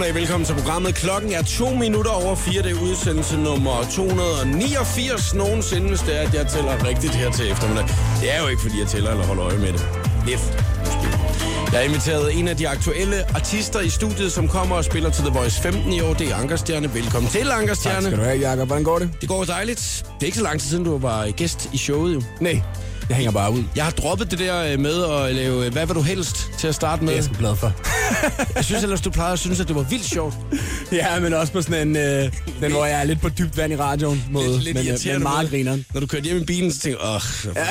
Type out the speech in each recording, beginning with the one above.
eftermiddag. Velkommen til programmet. Klokken er to minutter over fire. Det er udsendelse nummer 289 nogensinde, hvis det er, at jeg tæller rigtigt her til eftermiddag. Det er jo ikke, fordi jeg tæller eller holder øje med det. Lidt, måske. Jeg har inviteret en af de aktuelle artister i studiet, som kommer og spiller til The Voice 15 i år. Det er Ankerstjerne. Velkommen til, Ankerstjerne. Tak skal du have, Jacob. Hvordan går det? Det går dejligt. Det er ikke så lang tid siden, du var gæst i showet, jo. Nej, jeg hænger bare ud. Jeg har droppet det der øh, med at lave, øh, hvad vil du helst til at starte med? Det er jeg sgu glad for. Jeg synes ellers, du plejede at synes, at det var vildt sjovt. ja, men også på sådan en, øh, den, hvor jeg er lidt på dybt vand i radioen måde, Lidt- lidt men, øh, men meget grineren. Når du kørte hjem i bilen, så tænkte jeg, åh, Ja,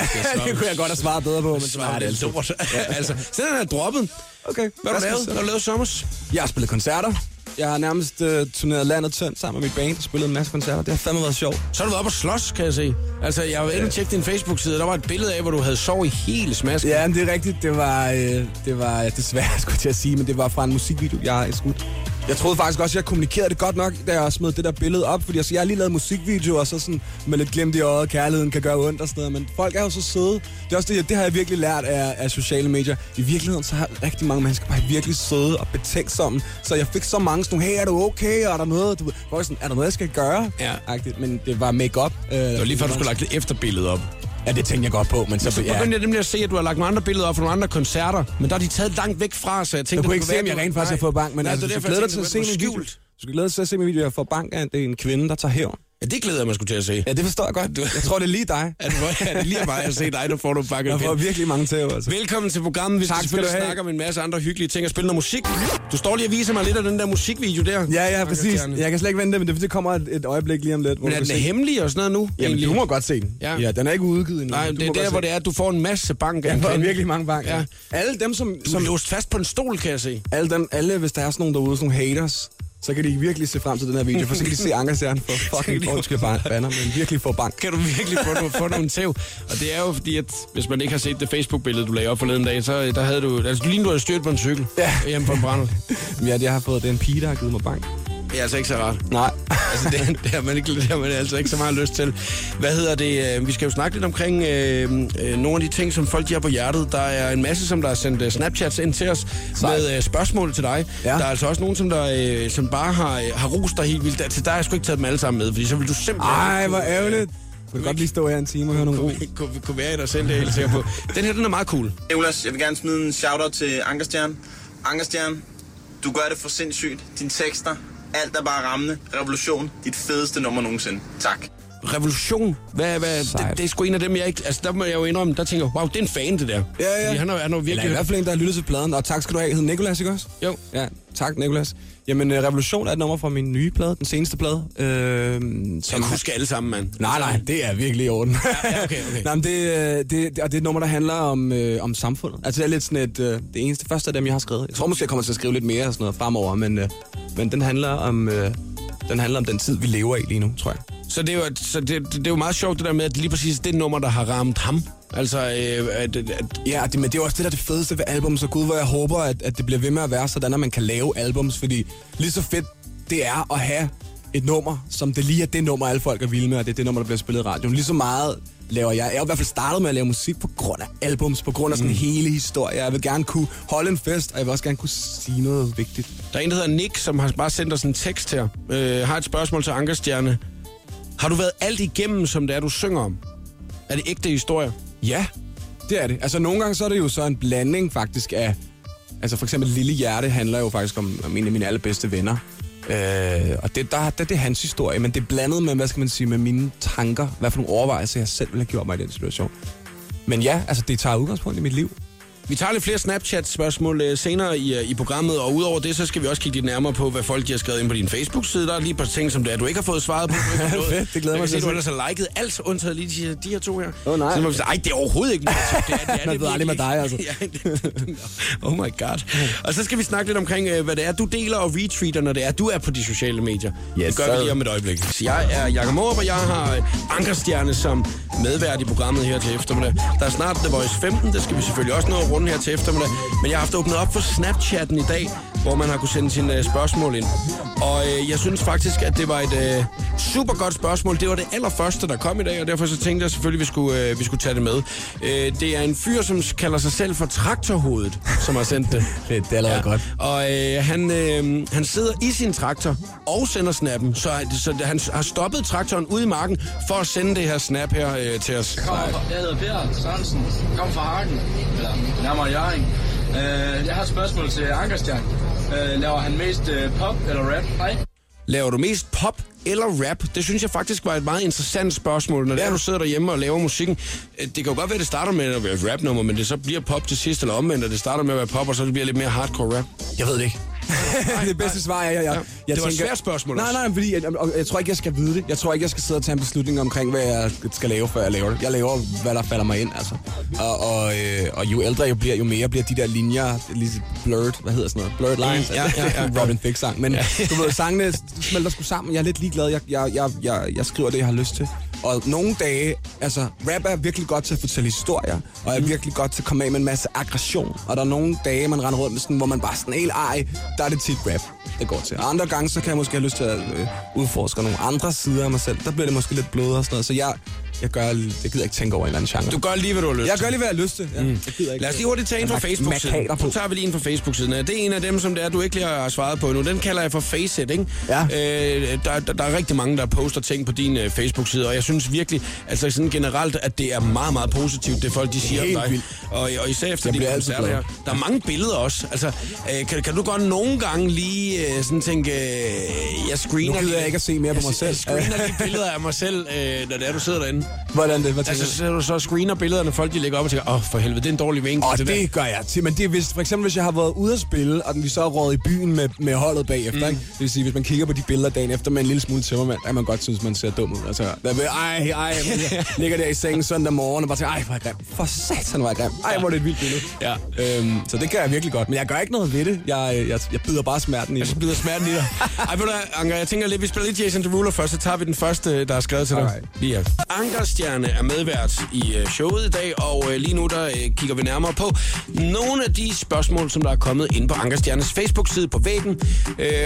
det kunne jeg godt have svaret bedre på, men så var det det altid. lort. altså, så den er droppet. Okay, Hvad har du lavet? Hvad har du lavet sommers? Jeg har spillet koncerter. Jeg har nærmest øh, turneret landet tyndt sammen med mit band og spillet en masse koncerter. Det har fandme været sjovt. Så har du været oppe og slås, kan jeg se. Altså, jeg var inde og tjekke din Facebook-side, der var et billede af, hvor du havde sovet i hele smasken. Ja, men det er rigtigt. Det var, øh, det var desværre, skulle jeg sige, men det var fra en musikvideo, jeg har skudt. Jeg troede faktisk også, at jeg kommunikerede det godt nok, da jeg smed det der billede op, fordi altså, jeg har lige lavet musikvideoer, og så sådan med lidt glimt i øjet, kærligheden kan gøre ondt og sådan noget, men folk er jo så søde. Det er også det, det har jeg virkelig lært af, af sociale medier. I virkeligheden, så har rigtig mange mennesker bare virkelig søde og betænksomme, så jeg fik så mange sådan hey, er du okay, og er der noget, du, hvor sådan, er der noget, jeg skal gøre? Ja. Agtigt, men det var make-up. Øh, Det var lige før, du skulle lagt et efterbillede op. Ja, det tænkte jeg godt på, men så, Så ja. begyndte jeg nemlig at se, at du har lagt nogle andre billeder op fra nogle andre koncerter, men der er de taget langt væk fra, så jeg tænkte... Jeg kunne ikke se, om jeg rent du- faktisk har fået bank, men Nej, altså, det er du glæder dig til at se min video. skjult. Du skal glæde dig til at se min video, jeg får bank af, det er en kvinde, der tager hævn. Ja, det glæder jeg mig sgu til at se. Ja, det forstår jeg godt. Jeg tror, det er lige dig. Er det, er det lige mig at se dig, der får du bakket Jeg får pind? virkelig mange tæv, altså. Velkommen til programmet. Vi skal Tak skal du snakke om en masse andre hyggelige ting og spille noget musik. Du står lige og viser mig lidt af den der musikvideo der. Ja, ja, præcis. Jeg kan slet ikke vente, men det, det kommer et, et øjeblik lige om lidt. Hvor Men er du den se. hemmelig og sådan noget nu? Jamen, egentlig? du må godt se den. Ja. Ja, den er ikke udgivet endnu. Nej, Du det er der, hvor det er, at du får en masse bank Jeg får virkelig mange bank. Ja. Alle dem, som, Du som låst fast på en stol, kan jeg se. alle, dem, alle, hvis der er sådan nogen derude, sådan haters, så kan de virkelig se frem til den her video, for så kan de se Ankerstjerne for fucking undskyld banner, men virkelig få bank. Kan du virkelig få, nogle- få nogle tæv? Og det er jo fordi, at hvis man ikke har set det Facebook-billede, du lagde op forleden dag, så der havde du... Altså, du lignede, du havde styrt på en cykel. Ja. Hjemme på en brænder. Ja, jeg har fået, det er en pige, der har givet mig bank. Det er altså ikke så rart. Nej. Altså, det, det, har man ikke, det har man altså ikke så meget lyst til. Hvad hedder det? øh, Vi skal jo snakke lidt omkring øh, øh, nogle af de ting, som folk de har på hjertet. Der er en masse, som der har sendt øh, Snapchats ind til os Sejt. med øh, spørgsmål til dig. Ja. Der er altså også nogen, som, der, øh, som bare har, har rost dig helt vildt. Til dig har jeg sgu ikke taget dem alle sammen med, fordi så vil du simpelthen... Ej, hvor ærgerligt. Du kan godt lige stå her en time og høre nogle ord. kunne, kunne, kunne være i dig selv, det er helt sikker på. Den her, den er meget cool. Nicolas, jeg vil gerne smide en shout-out til Ankerstjern. Ankerstjern, du gør det for sindssygt. Dine tekster, alt er bare rammende. Revolution, dit fedeste nummer nogensinde. Tak. Revolution. Hvad, hvad, det, Sejt. det, er sgu en af dem, jeg ikke... Altså, der må jeg jo indrømme, der tænker jeg, wow, det er en fan, det der. Ja, ja. Fordi han har, han har jo Eller virkelig... i hvert fald en, der har lyttet til pladen. Og tak skal du have. Hed Nikolas, ikke også? Jo. Ja, tak Nikolas. Jamen, øh, Revolution er et nummer fra min nye plade, den seneste plade. Øh, Jeg som kan huske alle sammen, mand. Nej, nej, det er virkelig i orden. Ja, okay, okay. nej, men det, øh, det, det, og det er et nummer, der handler om, øh, om samfundet. Altså, det er lidt sådan et, øh, det eneste første af dem, jeg har skrevet. Jeg tror måske, jeg kommer til at skrive lidt mere og sådan noget fremover, men, øh, men den, handler om, øh, den handler om den tid, vi lever i lige nu, tror jeg. Så det er jo, så det, det, det er jo meget sjovt, det der med, at lige præcis det nummer, der har ramt ham. Altså, øh, at, at, Ja, det, men det er jo også det, der er det fedeste ved album, så gud, hvor jeg håber, at, at det bliver ved med at være sådan, at man kan lave albums, fordi lige så fedt det er at have et nummer, som det lige er det nummer, alle folk er vilde med, og det er det nummer, der bliver spillet i radioen. Lige så meget laver jeg. Jeg er i hvert fald startet med at lave musik på grund af albums, på grund af sådan mm. hele historie. Jeg vil gerne kunne holde en fest, og jeg vil også gerne kunne sige noget vigtigt. der er en, der hedder Nick, som har bare sendt os en tekst her. Øh, har et spørgsmål til Ankerstjerne. Har du været alt igennem, som det er, du synger om? Er det ægte historier? Ja, det er det. Altså nogle gange så er det jo så en blanding faktisk af... Altså for eksempel Lille Hjerte handler jo faktisk om, om en af mine allerbedste venner. Øh, og det, der, der, det er hans historie, men det er blandet med, hvad skal man sige, med mine tanker. Hvad for nogle overvejelser, jeg selv ville have gjort mig i den situation. Men ja, altså det tager udgangspunkt i mit liv. Vi tager lidt flere Snapchat-spørgsmål øh, senere i, øh, i programmet, og udover det, så skal vi også kigge lidt nærmere på, hvad folk har skrevet ind på din Facebook-side. Der er lige et par ting, som det er, du ikke har fået svaret på. Fedt, det glæder jeg mig til du ellers har liket alt, undtaget lige de, de her to her. Åh, nej. Så må vi sige, ej, det er overhovedet ikke negativt. Det er, det er Man det ved aldrig med dig, altså. oh my god. Og så skal vi snakke lidt omkring, øh, hvad det er, du deler og retweeter, når det er, du er på de sociale medier. Yes, det gør vi sir. lige om et øjeblik. Så jeg er Jakob Morup, og jeg har Ankerstjerne som medvært i programmet her til eftermiddag. Der er snart The Voice 15, det skal vi selvfølgelig også nå morgen her til eftermiddag. Men jeg har haft åbnet op for Snapchatten i dag, hvor man har kunne sende sine øh, spørgsmål ind. Og øh, jeg synes faktisk, at det var et øh, super godt spørgsmål. Det var det allerførste, der kom i dag, og derfor så tænkte jeg selvfølgelig, at vi skulle, øh, vi skulle tage det med. Øh, det er en fyr, som kalder sig selv for Traktorhovedet, som har sendt det. Det er allerede ja. godt. Og øh, han, øh, han sidder i sin traktor og sender snappen, så, så han har stoppet traktoren ude i marken for at sende det her snap her øh, til os. Jeg, kommer, jeg hedder Per Sørensen, kom fra Hagen, eller nærmere Jørgen. Øh, jeg har et spørgsmål til Ankerstjern. Øh, laver han mest øh, pop eller rap? Hej. Laver du mest pop eller rap? Det synes jeg faktisk var et meget interessant spørgsmål, når ja. er, du sidder derhjemme og laver musikken. Øh, det kan jo godt være, at det starter med at være et rapnummer, men det så bliver pop til sidst, eller omvendt, og det starter med at være pop, og så det bliver lidt mere hardcore rap. Jeg ved det ikke. det bedste svar er, jeg, jeg, jeg, det var tænker, et svært spørgsmål Nej, nej, fordi jeg, jeg, jeg tror ikke, jeg skal vide det. Jeg tror ikke, jeg skal sidde og tage en beslutning omkring, hvad jeg skal lave, før jeg laver det. Jeg laver, hvad der falder mig ind, altså. Og, og, øh, og jo ældre jeg bliver, jo mere bliver de der linjer lige blurred, hvad hedder sådan noget? Blurred lines? Ja, ja, ja. Robin Thicke sang. Men ja. du ved, sangene smelter sgu sammen. Jeg er lidt ligeglad. Jeg, jeg, jeg, jeg, jeg skriver det, jeg har lyst til. Og nogle dage, altså, rap er virkelig godt til at fortælle historier, og er virkelig godt til at komme af med en masse aggression. Og der er nogle dage, man render rundt med sådan, hvor man bare sådan helt ej, der er det tit rap, det går til. Og andre gange, så kan jeg måske have lyst til at øh, udforske nogle andre sider af mig selv. Der bliver det måske lidt blødere og sådan noget. Så jeg, jeg gør, det gider ikke tænke over en eller anden genre. Du gør lige, hvad du har lyst jeg gør lige, hvad jeg har lyst til. Ja, mm. jeg gider ikke. Lad os lige hurtigt tage en fra Facebook-siden. Så tager vi lige en fra Facebook-siden. Det er en af dem, som det er, du ikke lige har svaret på nu. Den kalder jeg for Faceit, ikke? Ja. Øh, der, der, der, er rigtig mange, der poster ting på din uh, Facebook-side, og jeg synes virkelig, altså sådan generelt, at det er meget, meget positivt, det folk de siger Helt om dig. vildt. Og, og især efter de altid koncerter her. Der er mange billeder også. Altså, øh, kan, kan du godt nogle gange lige uh, sådan tænke, uh, jeg screener... Nu gider jeg ikke at se mere på mig selv. Jeg screener lige billeder af mig selv, uh, når det er, du sidder derinde. Hvordan det? Hvad Altså, så, så screener billederne, folk de lægger op og tænker, åh, oh, for helvede, det er en dårlig vinkel. Og det der." det gør jeg til, men det er hvis, for eksempel hvis jeg har været ude at spille, og den, vi så er rådet i byen med, med holdet bagefter, mm. ikke? det vil sige, hvis man kigger på de billeder dagen efter med en lille smule tømmermand, kan man godt synes, man ser dum ud. Altså, der vil, ej, ej, jeg ligger der i sengen søndag morgen og bare tænker, ej, hvor er jeg grim. For satan, hvor er jeg grim. Ej, hvor er det et vildt billede. Ja. Øhm, så det gør jeg virkelig godt, men jeg gør ikke noget ved det. Jeg, jeg, jeg bider bare smerten i Så det. bider smerten i dig. Ej, ved du Anker, jeg tænker lidt, vi spiller lidt Jason Derulo først, så tager vi den første, der er skrevet til dig. Alright. Lige her. Ankerstjerne er medvært i øh, showet i dag, og øh, lige nu der øh, kigger vi nærmere på nogle af de spørgsmål, som der er kommet ind på Ankerstjernes Facebook-side på væggen.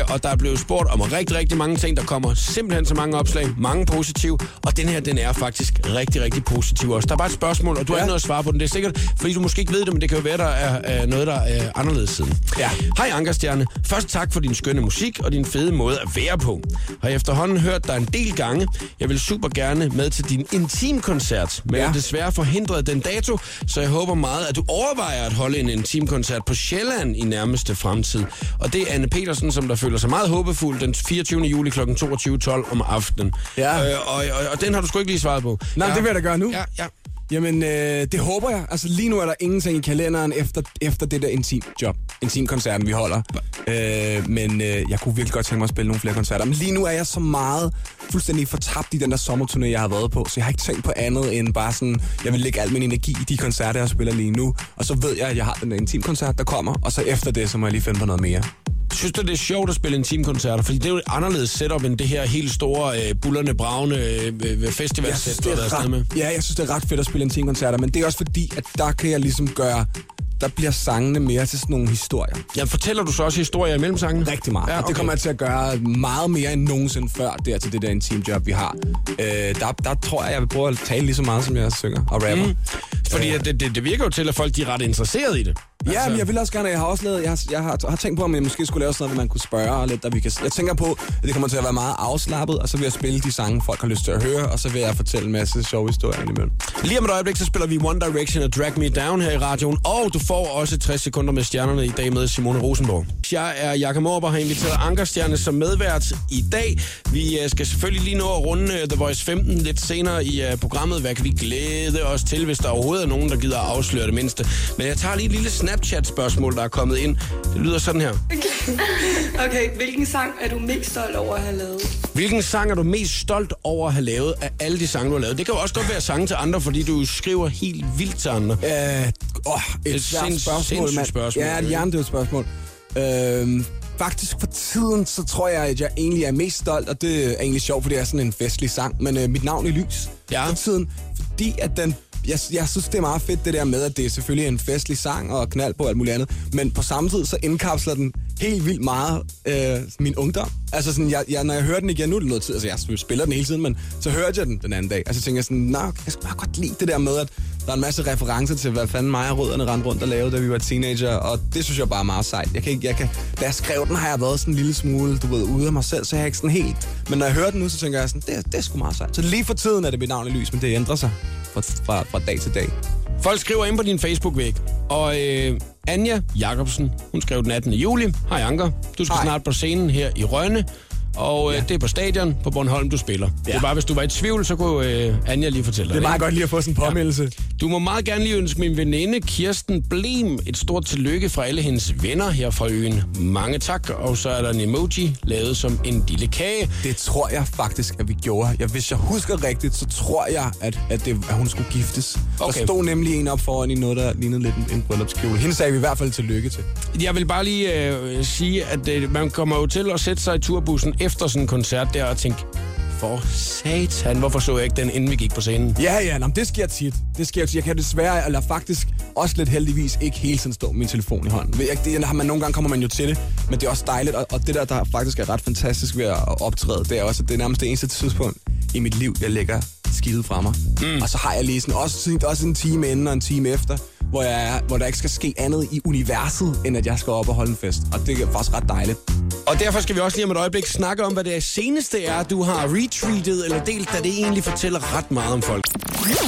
Og der er blevet spurgt om rigtig, rigtig mange ting. Der kommer simpelthen så mange opslag, mange positive, og den her, den er faktisk rigtig, rigtig positiv også. Der er bare et spørgsmål, og du har Ja. ikke noget at svare på den. Det er sikkert, fordi du måske ikke ved det, men det kan jo være, der er, noget, der er anderledes siden. Ja. Hej Ankerstjerne. Først tak for din skønne musik og din fede måde at være på. Har efterhånden hørt dig en del gange. Jeg vil super gerne med til din intimkoncert, men ja. Desværre forhindret den dato, så jeg håber meget, at du overvejer at holde en intimkoncert på Sjælland i nærmeste fremtid. Og det er Anne Petersen, som der føler sig meget håbefuld den 24. juli kl. 22.12 om aftenen. Ja. Øh, og, og, og den har du sgu ikke lige svaret på. Nej, ja. det vil jeg da gøre nu. Ja, ja. Jamen, øh, det håber jeg. Altså lige nu er der ingenting i kalenderen efter, efter det der intim job. Intimkoncerten, vi holder. Øh, men øh, jeg kunne virkelig godt tænke mig at spille nogle flere koncerter. Men lige nu er jeg så meget fuldstændig fortabt i den der sommerturné, jeg har været på. Så jeg har ikke tænkt på andet end bare sådan, jeg vil lægge al min energi i de koncerter, jeg spiller lige nu. Og så ved jeg, at jeg har den der intimkoncert, der kommer. Og så efter det, så må jeg lige finde på noget mere. Synes du, det er sjovt at spille intimkoncerter? Fordi det er jo et anderledes setup end det her helt store, øh, bullerne, bravne øh, festivalsæt, du har været afsted med. ret, ja, jeg synes, det er ret fedt at spille intimkoncerter. Men det er også fordi, at der kan jeg ligesom gøre... Der bliver sangene mere til sådan nogle historier. Ja, fortæller du så også historier imellem sangene? Rigtig meget. Ja, okay. Og det kommer jeg til at gøre meget mere end nogensinde før, der til det der intimjob, vi har. Øh, der, der tror jeg, jeg vil prøve at tale lige så meget, som jeg synger og rapper. Mm. Fordi at det, det, det virker jo til, at folk de er ret interesserede i det. Ja, men jeg vil også gerne, jeg har også lavet, jeg har, jeg har, har tænkt på, om jeg måske skulle lave sådan noget, man kunne spørge lidt, der vi kan, jeg tænker på, at det kommer til at være meget afslappet, og så vil jeg spille de sange, folk har lyst til at høre, og så vil jeg fortælle en masse sjove historier indimellem. Lige om et øjeblik, så spiller vi One Direction og Drag Me Down her i radioen, og du får også 60 sekunder med stjernerne i dag med Simone Rosenborg. Jeg er Jakob Morber, har inviteret Ankerstjerne som medvært i dag. Vi øh, skal selvfølgelig lige nå at runde øh, The Voice 15 lidt senere i øh, programmet. Hvad kan vi glæde os til, hvis der overhovedet er nogen, der gider at afsløre det mindste? Men jeg tager lige et lille Snapchat-spørgsmål, der er kommet ind. Det lyder sådan her. Okay, hvilken sang er du mest stolt over at have lavet? Hvilken sang er du mest stolt over at have lavet af alle de sange, du har lavet? Det kan jo også godt være sange til andre, fordi du skriver helt vildt til andre. Øh, åh, et, Et svært sinds- spørgsmål, mand. spørgsmål, Ja, et hjernedødt spørgsmål. Øh, faktisk for tiden, så tror jeg, at jeg egentlig er mest stolt, og det er egentlig sjovt, fordi det er sådan en festlig sang, men øh, mit navn er Lys. Ja. For tiden, fordi at den jeg, jeg synes, det er meget fedt det der med, at det er selvfølgelig en festlig sang og knald på alt muligt andet. Men på samme tid, så indkapsler den helt vildt meget øh, min ungdom. Altså sådan, jeg, jeg, når jeg hører den igen, nu er det noget tid, altså jeg spiller den hele tiden, men så hørte jeg den den anden dag. Altså tænker jeg sådan, nej, jeg skal bare godt lide det der med, at der er en masse referencer til, hvad fanden mig og rødderne rendte rundt og lavede, da vi var teenager, og det synes jeg bare er meget sejt. Jeg kan ikke, jeg kan, da jeg skrev den, har jeg været sådan en lille smule, du ved, ude af mig selv, så jeg er ikke sådan helt. Men når jeg hører den nu, så tænker jeg sådan, det, det er sgu meget sejt. Så lige for tiden er det mit navn i lys, men det ændrer sig fra, fra, fra dag til dag. Folk skriver ind på din Facebook-væg, og øh, Anja Jacobsen, hun skrev den 18. juli. Hej Anker, du skal Hej. snart på scenen her i Rønne, og øh, Ja. det er på stadion på Bornholm, du spiller. Ja. Det er bare, hvis du var i tvivl, så kunne øh, Anja lige fortælle dig Det er meget ikke? godt lige at få sådan en påmeldelse. Du må meget gerne lige ønske min veninde Kirsten Blem et stort tillykke fra alle hendes venner her fra øen. Mange tak, og så er der en emoji lavet som en lille kage. Det tror jeg faktisk, at vi gjorde. Jeg, hvis jeg husker rigtigt, så tror jeg, at, at, det, at hun skulle giftes. Okay. Der stod nemlig en op foran i noget, der lignede lidt en, en bryllupskjole. Hende sagde vi i hvert fald tillykke til. Jeg vil bare lige øh, sige, at øh, man kommer jo til at sætte sig i turbussen efter sådan en koncert der og tænke, for satan, hvorfor så jeg ikke den, inden vi gik på scenen? Ja, ja, nå, men det sker tit. Det sker tit. Jeg kan desværre, eller faktisk også lidt heldigvis, ikke hele tiden stå med min telefon i hånden. Jeg, Det har man, nogle gange kommer man jo til det, men det er også dejligt. Og, og det der, der faktisk er ret fantastisk ved at optræde, det er også, at det er nærmest det eneste tidspunkt i mit liv, jeg lægger skidet fra mig. Mm. Og så har jeg lige sådan, også, også en time inden og en time efter, hvor, jeg hvor der ikke skal ske andet i universet, end at jeg skal op og holde en fest. Og det er faktisk ret dejligt. Og derfor skal vi også lige om et øjeblik snakke om, hvad det seneste er, du har retweetet eller delt, da det egentlig fortæller ret meget om folk.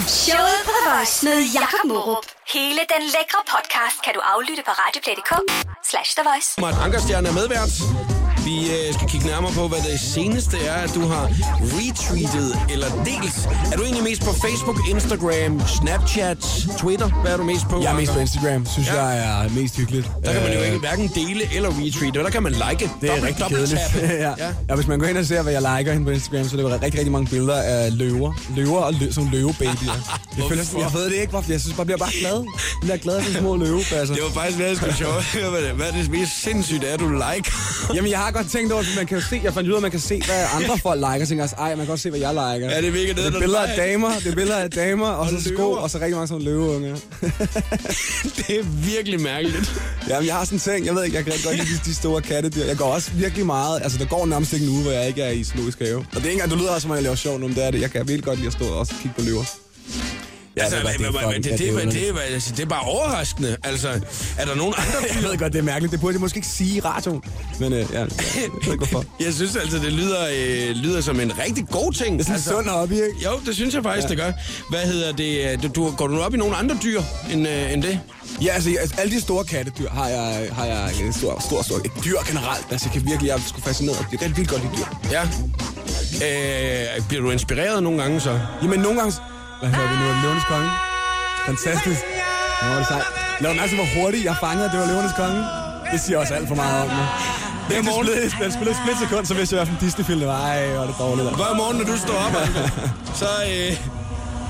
Showet på The Voice med Jakob Morup. Hele den lækre podcast kan du aflytte på radioplay.dk slash The Voice. At Ankerstjerne er medvært. Vi øh, skal kigge nærmere på, hvad det seneste er, at du har retweetet eller delt. Er du egentlig mest på Facebook, Instagram, Snapchat, Twitter? Hvad er du mest på? Jeg er mest på? Instagram, synes Ja. jeg er mest hyggeligt. Der kan man jo Øh, ikke hverken dele eller retweete. Der kan man like. Det er rigtig kedeligt. ja. ja. ja. hvis man går ind og ser, hvad jeg liker hende på Instagram, så er det rigtig, rigtig mange billeder af løver. Løver og lø, som løvebabyer. jeg, føler, jeg ved det ikke, hvorfor. Jeg synes bare, jeg bliver bare glad. Jeg bliver glad de små løvepasser. Det var faktisk været sgu sjovt. Hvad er det- Hvad er det mest sindssygt, er du like? Jamen, jeg har godt tænkt over, at man kan se, jeg fandt ud af, at man kan se, hvad andre folk liker. Jeg tænker også, ej, man kan godt se, hvad jeg liker. Ja, det er mega nede, Det er billeder af damer, det er billeder af damer, og, Og så sko, og så rigtig mange sådan løveunger. det er virkelig mærkeligt. Jamen, jeg har sådan en ting, jeg ved ikke, jeg kan godt lide de, de store kattedyr. Jeg går også virkelig meget, altså der går nærmest ikke en uge, hvor jeg ikke er i zoologisk have. Og det er ikke engang, du lyder også, som om jeg laver sjov nu, men det er det. Jeg kan virkelig godt lide at stå og også kigge på løver. Ja, altså, det, er- det, det, er det, det, det, er det, det, det, det, det er bare overraskende. Altså, er der nogen andre Jeg ved godt, det er mærkeligt. Det burde jeg måske ikke sige i radioen. Men øh, ja, jeg ved ikke hvorfor. Jeg synes altså, det lyder, øh, lyder som en rigtig god ting. Det er sådan altså, sund hobby, ikke? Jo, det synes jeg faktisk, ja. det gør. Hvad hedder det? Du, du, går du op i nogle andre dyr end, øh, end det? Ja, altså, altså alle de store kattedyr har jeg, har jeg en stor, stor, stor, et dyr generelt. Altså, jeg kan virkelig, jeg er sgu fascineret. Jeg kan vildt godt lide dyr. Ja. Øh, bliver du inspireret nogle gange så? Jamen, nogle gange... Hvad hedder det nu? Løvernes Konge? Fantastisk. Var det sejt. Lad mig altså, hvor hurtigt jeg fangede, at det var Løvernes Konge. Det siger også alt for meget om mig. Det er morgen. Det spillede, spillede et split sekund, så vidste jeg, hvad for en Disney-film det var. Ej, hvor er det dårligt. Hver morgen, når du står op, så, øh,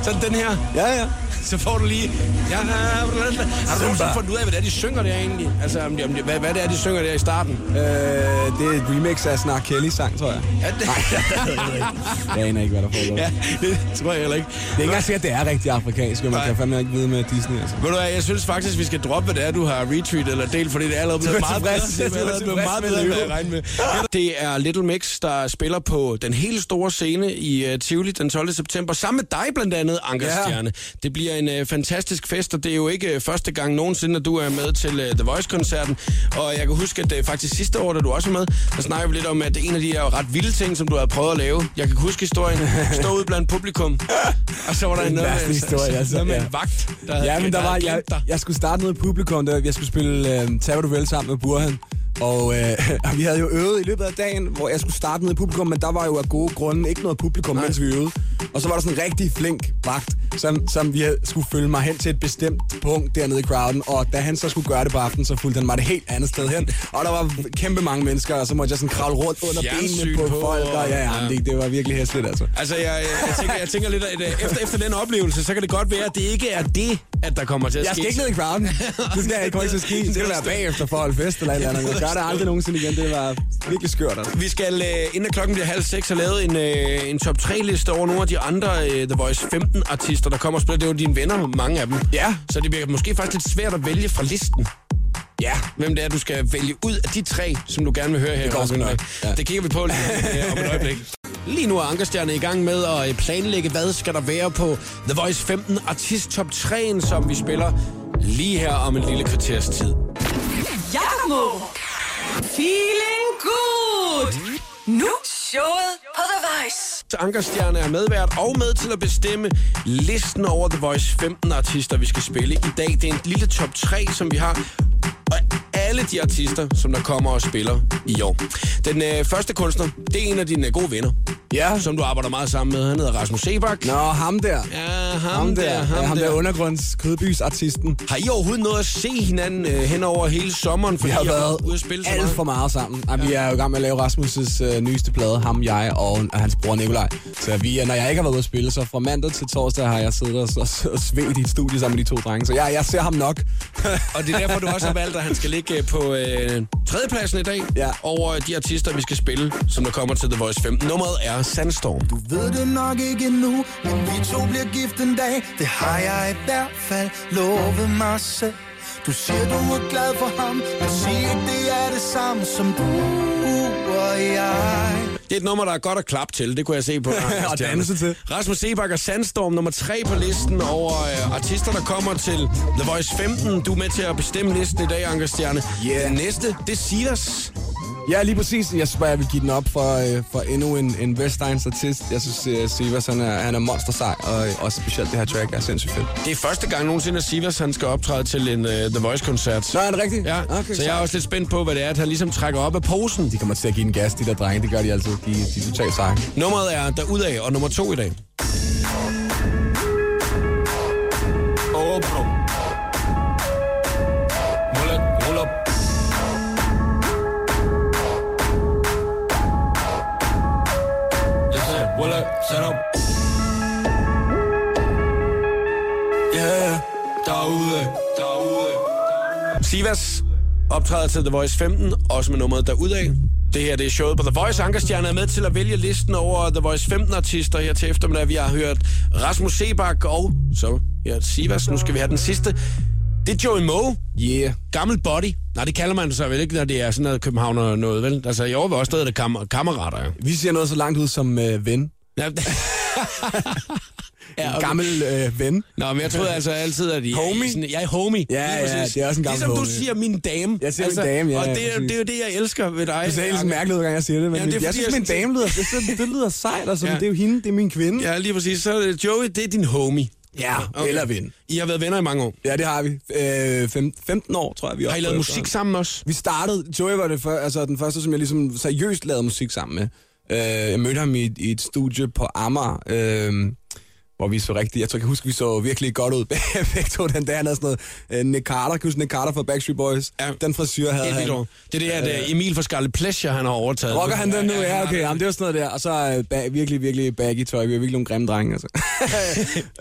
så er den her. Ja, ja. Så får du lige... Ja, har du nogensinde fundet ud af, hvad det er, de synger der egentlig? Altså, om de, om de, hvad, hvad det er, de synger der i starten? Øh, det er et remix af sådan en R. Kelly-sang, tror jeg. Ja, det, Jeg aner ikke, hvad der foregår. ja, det tror jeg heller ikke. Det er ikke engang sikkert, at det er rigtig afrikansk, og man Nej. kan fandme ikke vide med Disney. Altså. Ved du hvad, jeg synes faktisk, vi skal droppe, hvad det er, du har retweet eller delt, fordi det er allerede blevet meget bedre. Det er allerede meget bedre, end jeg regnede med. Det er Little Mix, der spiller på den helt store scene i uh, Tivoli den 12. september, sammen med dig blandt andet, Anker. Stjerne. Det bliver en uh, fantastisk fest, og det er jo ikke uh, første gang nogensinde, at du er med til uh, The Voice-koncerten. Og jeg kan huske, at uh, faktisk sidste år, da du også var med, der snakkede vi lidt om, at en af de her ret vilde ting, som du havde prøvet at lave, jeg kan huske historien, stå ud blandt publikum, og så var der Det er en noget, med- historie, altså. noget med Ja. en vagt, der havde, Ja, men der var, havde jeg, jeg skulle starte noget i publikum, der, jeg skulle spille øh, Taber du vel sammen med Burhan. Og, øh, vi havde jo øvet i løbet af dagen, hvor jeg skulle starte ned i publikum, men der var jo af gode grunde ikke noget publikum, mens vi øvede. Og så var der sådan en rigtig flink vagt, som, som vi havde, skulle følge mig hen til et bestemt punkt dernede i crowden. Og da han så skulle gøre det på aftenen, så fulgte han mig det helt andet sted hen. Og der var kæmpe mange mennesker, og så måtte jeg sådan kravle rundt under Fjernsyn benene på, på, folk. Og, ja, ja, ja. Det, det var virkelig hæsligt, altså. Altså, jeg, jeg, jeg, tænker, jeg tænker lidt, at øh, efter, efter den oplevelse, så kan det godt være, at det ikke er det, at der kommer til at Jeg ske. skal ikke ned i crowden. Det skal jeg ikke komme til ske. Det skal være bagefter for at holde fest eller et eller andet. Jeg gør det aldrig nogensinde igen. Det var virkelig skørt. Altså. Vi skal, øh, inden klokken bliver halv seks, have lavet en, øh, en top 3-liste over nogle af de andre øh, The Voice 15-artister, artister, der kommer og spiller. Det er jo dine venner, mange af dem. Ja. Så det bliver måske faktisk lidt svært at vælge fra listen. Ja. Hvem det er, du skal vælge ud af de tre, som du gerne vil høre her. Det går nok. Ja. Det kigger vi på lige om et øjeblik. Lige nu er Ankerstjerne i gang med at øh, planlægge, hvad skal der være på The Voice 15 Artist Top 3, som vi spiller lige her om en lille kvarters tid. Jakob. Feeling good. Nu showet på The Voice. Ankerstjerne er medvært og med til at bestemme listen over The Voice 15 artister, vi skal spille i dag. Det er en lille top 3, som vi har. Alle de artister, som der kommer og spiller i år. Den øh, første kunstner, det er en af dine gode venner, Ja. som du arbejder meget sammen med. Han hedder Rasmus Sebak. Nå, ham der. Ja, ham, Ham der. ham, ja, ham der. der undergrunds kødbysartisten. Har I overhovedet noget at se hinanden øh, hen over hele sommeren? Fordi Vi har været ude at spille så alt meget? for meget sammen. Ja. Vi er jo i gang med at lave Rasmus' øh, nyeste plade, ham, jeg og, og hans bror Nikolaj. Så vi, når jeg ikke har været ude at spille, så fra mandag til torsdag har jeg siddet og, og, og svedt i et studie sammen med de to drenge. Så jeg, jeg ser ham nok. Og det er derfor, du også har valgt, at han skal ligge øh, på øh, tredjepladsen i dag Ja. over de artister, vi skal spille, som der kommer til The Voice 15. Nummeret er Sandstorm. Du ved det nok ikke endnu, men vi to bliver gift en dag. Det har jeg i hvert fald lovet mig selv. Du siger, du er glad for ham, men sig ikke, det er det samme som du og jeg. Det er et nummer, der er godt at klappe til, det kunne jeg se på. Og danse til. Rasmus Sebak og Sandstorm, nummer tre på listen over øh, artister, der kommer til The Voice 15. Du er med til at bestemme listen i dag, Anker Stjerne. Yeah. Den næste, det er Silas. Ja, lige præcis. Jeg bare, jeg vil give den op for, øh, for endnu en, en Vestegns artist. Jeg synes, uh, Sivas, han er, han er monster sej, og øh, også specielt det her track er sindssygt fedt. Det er første gang nogensinde, at Sivas han skal optræde til en uh, The Voice-koncert. Nå, er det rigtigt? Ja, Okay, okay, så jeg er sej. også lidt spændt på, hvad det er, at han ligesom trækker op af posen. De kommer til at give en gas, de der drenge. Det gør de altid. De, de er totalt seje. Nummeret er derudaf, og nummer to i dag. Set up. Yeah, derude, derude. Sivas optræder til The Voice 15, også med nummeret derudaf. Det her det er showet på The Voice. Ankerstjerne er med til at vælge listen over The Voice 15 artister her til eftermiddag. Vi har hørt Rasmus Sebak og så ja, Sivas. Nu skal vi have den sidste. Det er Joey Moe. Yeah. Gammel body. Nej, det kalder man det så vel ikke, når det er sådan noget København og noget, vel? Altså, i år var også stadig det kam- kammerater, ja. Vi ser noget så langt ud som øh, ven. ja. En okay. gammel øh, ven. Nå, men jeg troede altså altid, at I Homie? Sådan, jeg er homie. Ja, ja, det er også en gammel Ligesom du homie. siger, min dame. Jeg siger min dame, ja, Og ja, det, er, præcis. det er jo det, jeg elsker ved dig. Du ser helt mærkeligt hver gang jeg siger det, men Jamen, det er jeg synes, jeg min dame lyder, det, det, lyder sejt, altså, Ja. ja. det er jo hende, det er min kvinde. Ja, lige præcis. Så det Joey, det er din homie. Ja, eller ven. I har været venner i mange år. Ja, det har vi. Øh, fem, 15 år, tror jeg, vi Har I lavet musik sammen også? Vi startede, Joey var det for, altså, den første, som jeg ligesom seriøst lavede musik sammen med. Øh, jeg mødte ham i, i et studie på Amager, øh, hvor vi så rigtig, jeg tror, jeg kan huske, vi så virkelig godt ud begge to den dag. Han havde sådan noget øh, Nick Carter, kan huske Nick Carter fra Backstreet Boys? Ja. Den frisyr havde han. Det er det, at uh, Emil fra Scarlet Pleasure, han har overtaget. Rocker han den nu? Ja, okay. Jamen, det var sådan noget der. Og så øh, ba- virkelig, virkelig baggy tøj. Vi var virkelig nogle grimme drenge, altså.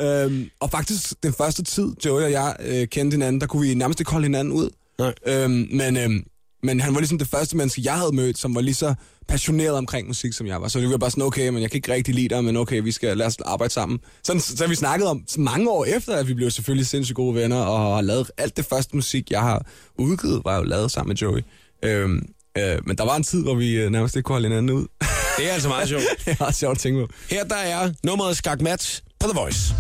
øhm, og faktisk, den første tid, Joey og jeg øh, kendte hinanden, der kunne vi nærmest ikke holde hinanden ud. Nej. Øhm, men, øhm, men han var ligesom det første menneske, jeg havde mødt, som var lige så passioneret omkring musik, som jeg var. Så det var bare sådan, okay, men jeg kan ikke rigtig lide dig, men okay, vi skal lade os arbejde sammen. Sådan, så, så vi snakket om mange år efter, at vi blev selvfølgelig sindssygt gode venner, og har lavet alt det første musik, jeg har udgivet, var jo lavet sammen med Joey. Øhm, øh, men der var en tid, hvor vi øh, nærmest ikke kunne holde hinanden ud. Det er altså meget sjovt. det er sjovt at tænke på. Her der er nummeret Skak Match på The Voice.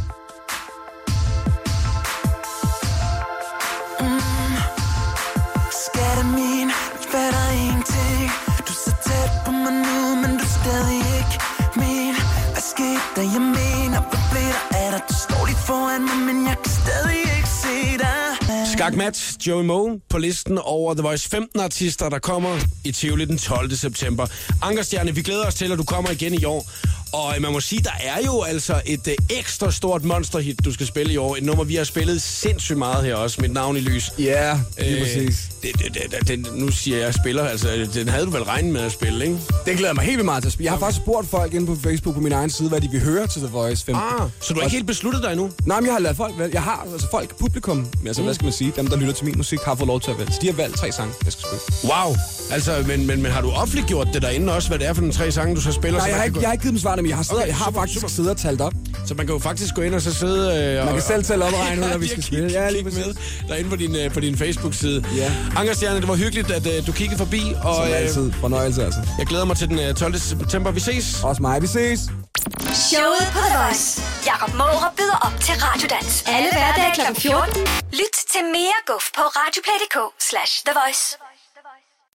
Skak Match, Joey Moe på listen over The Voice 15 artister, der kommer i Tivoli den 12. september. Ankerstjerne, vi glæder os til, at du kommer igen i år. Og man må sige, der er jo altså et øh, ekstra stort monsterhit, du skal spille i år. Et nummer, vi har spillet sindssygt meget her også, mit navn i lys. Ja, lige præcis. det, det, det, det, nu siger jeg spiller, altså den havde du vel regnet med at spille, ikke? Det glæder jeg mig helt vildt meget til at spille. Jeg har faktisk spurgt folk inde på Facebook på min egen side, hvad de vil høre til The Voice 15. Ah, så du har ikke helt besluttet dig endnu? Nej, men jeg har lavet folk vælge. Jeg har altså folk, publikum, altså mm. hvad skal man sige, dem der lytter til min musik, har fået lov til at vælge. Så de har valgt tre sange, jeg skal spille. Wow. Altså, men, men, men har du offentliggjort det derinde også, hvad det er for den tre sange, du så spiller? Nej, så jeg man har, kan ikke, gå- jeg har ikke givet dem svarene men jeg har, siddet, Okay, jeg har super, faktisk super. siddet og talt op. Så man kan jo faktisk gå ind og så sidde... Øh, og, Man kan selv tælle opregnet, når Ja, vi skal spille. Ja, lige med derinde på din, øh, på din Facebook-side. Ja. Ankerstjerne, det var hyggeligt, at øh, du kiggede forbi. Og Som øh, altid. Fornøjelse, altså. jeg glæder mig til den øh, 12. september. Vi ses. Også mig, vi ses. Showet på The Voice. Jakob Måre byder op til Radiodans. Alle hverdage kl. 14. Lyt til mere guf på radioplay.dk slash The Voice.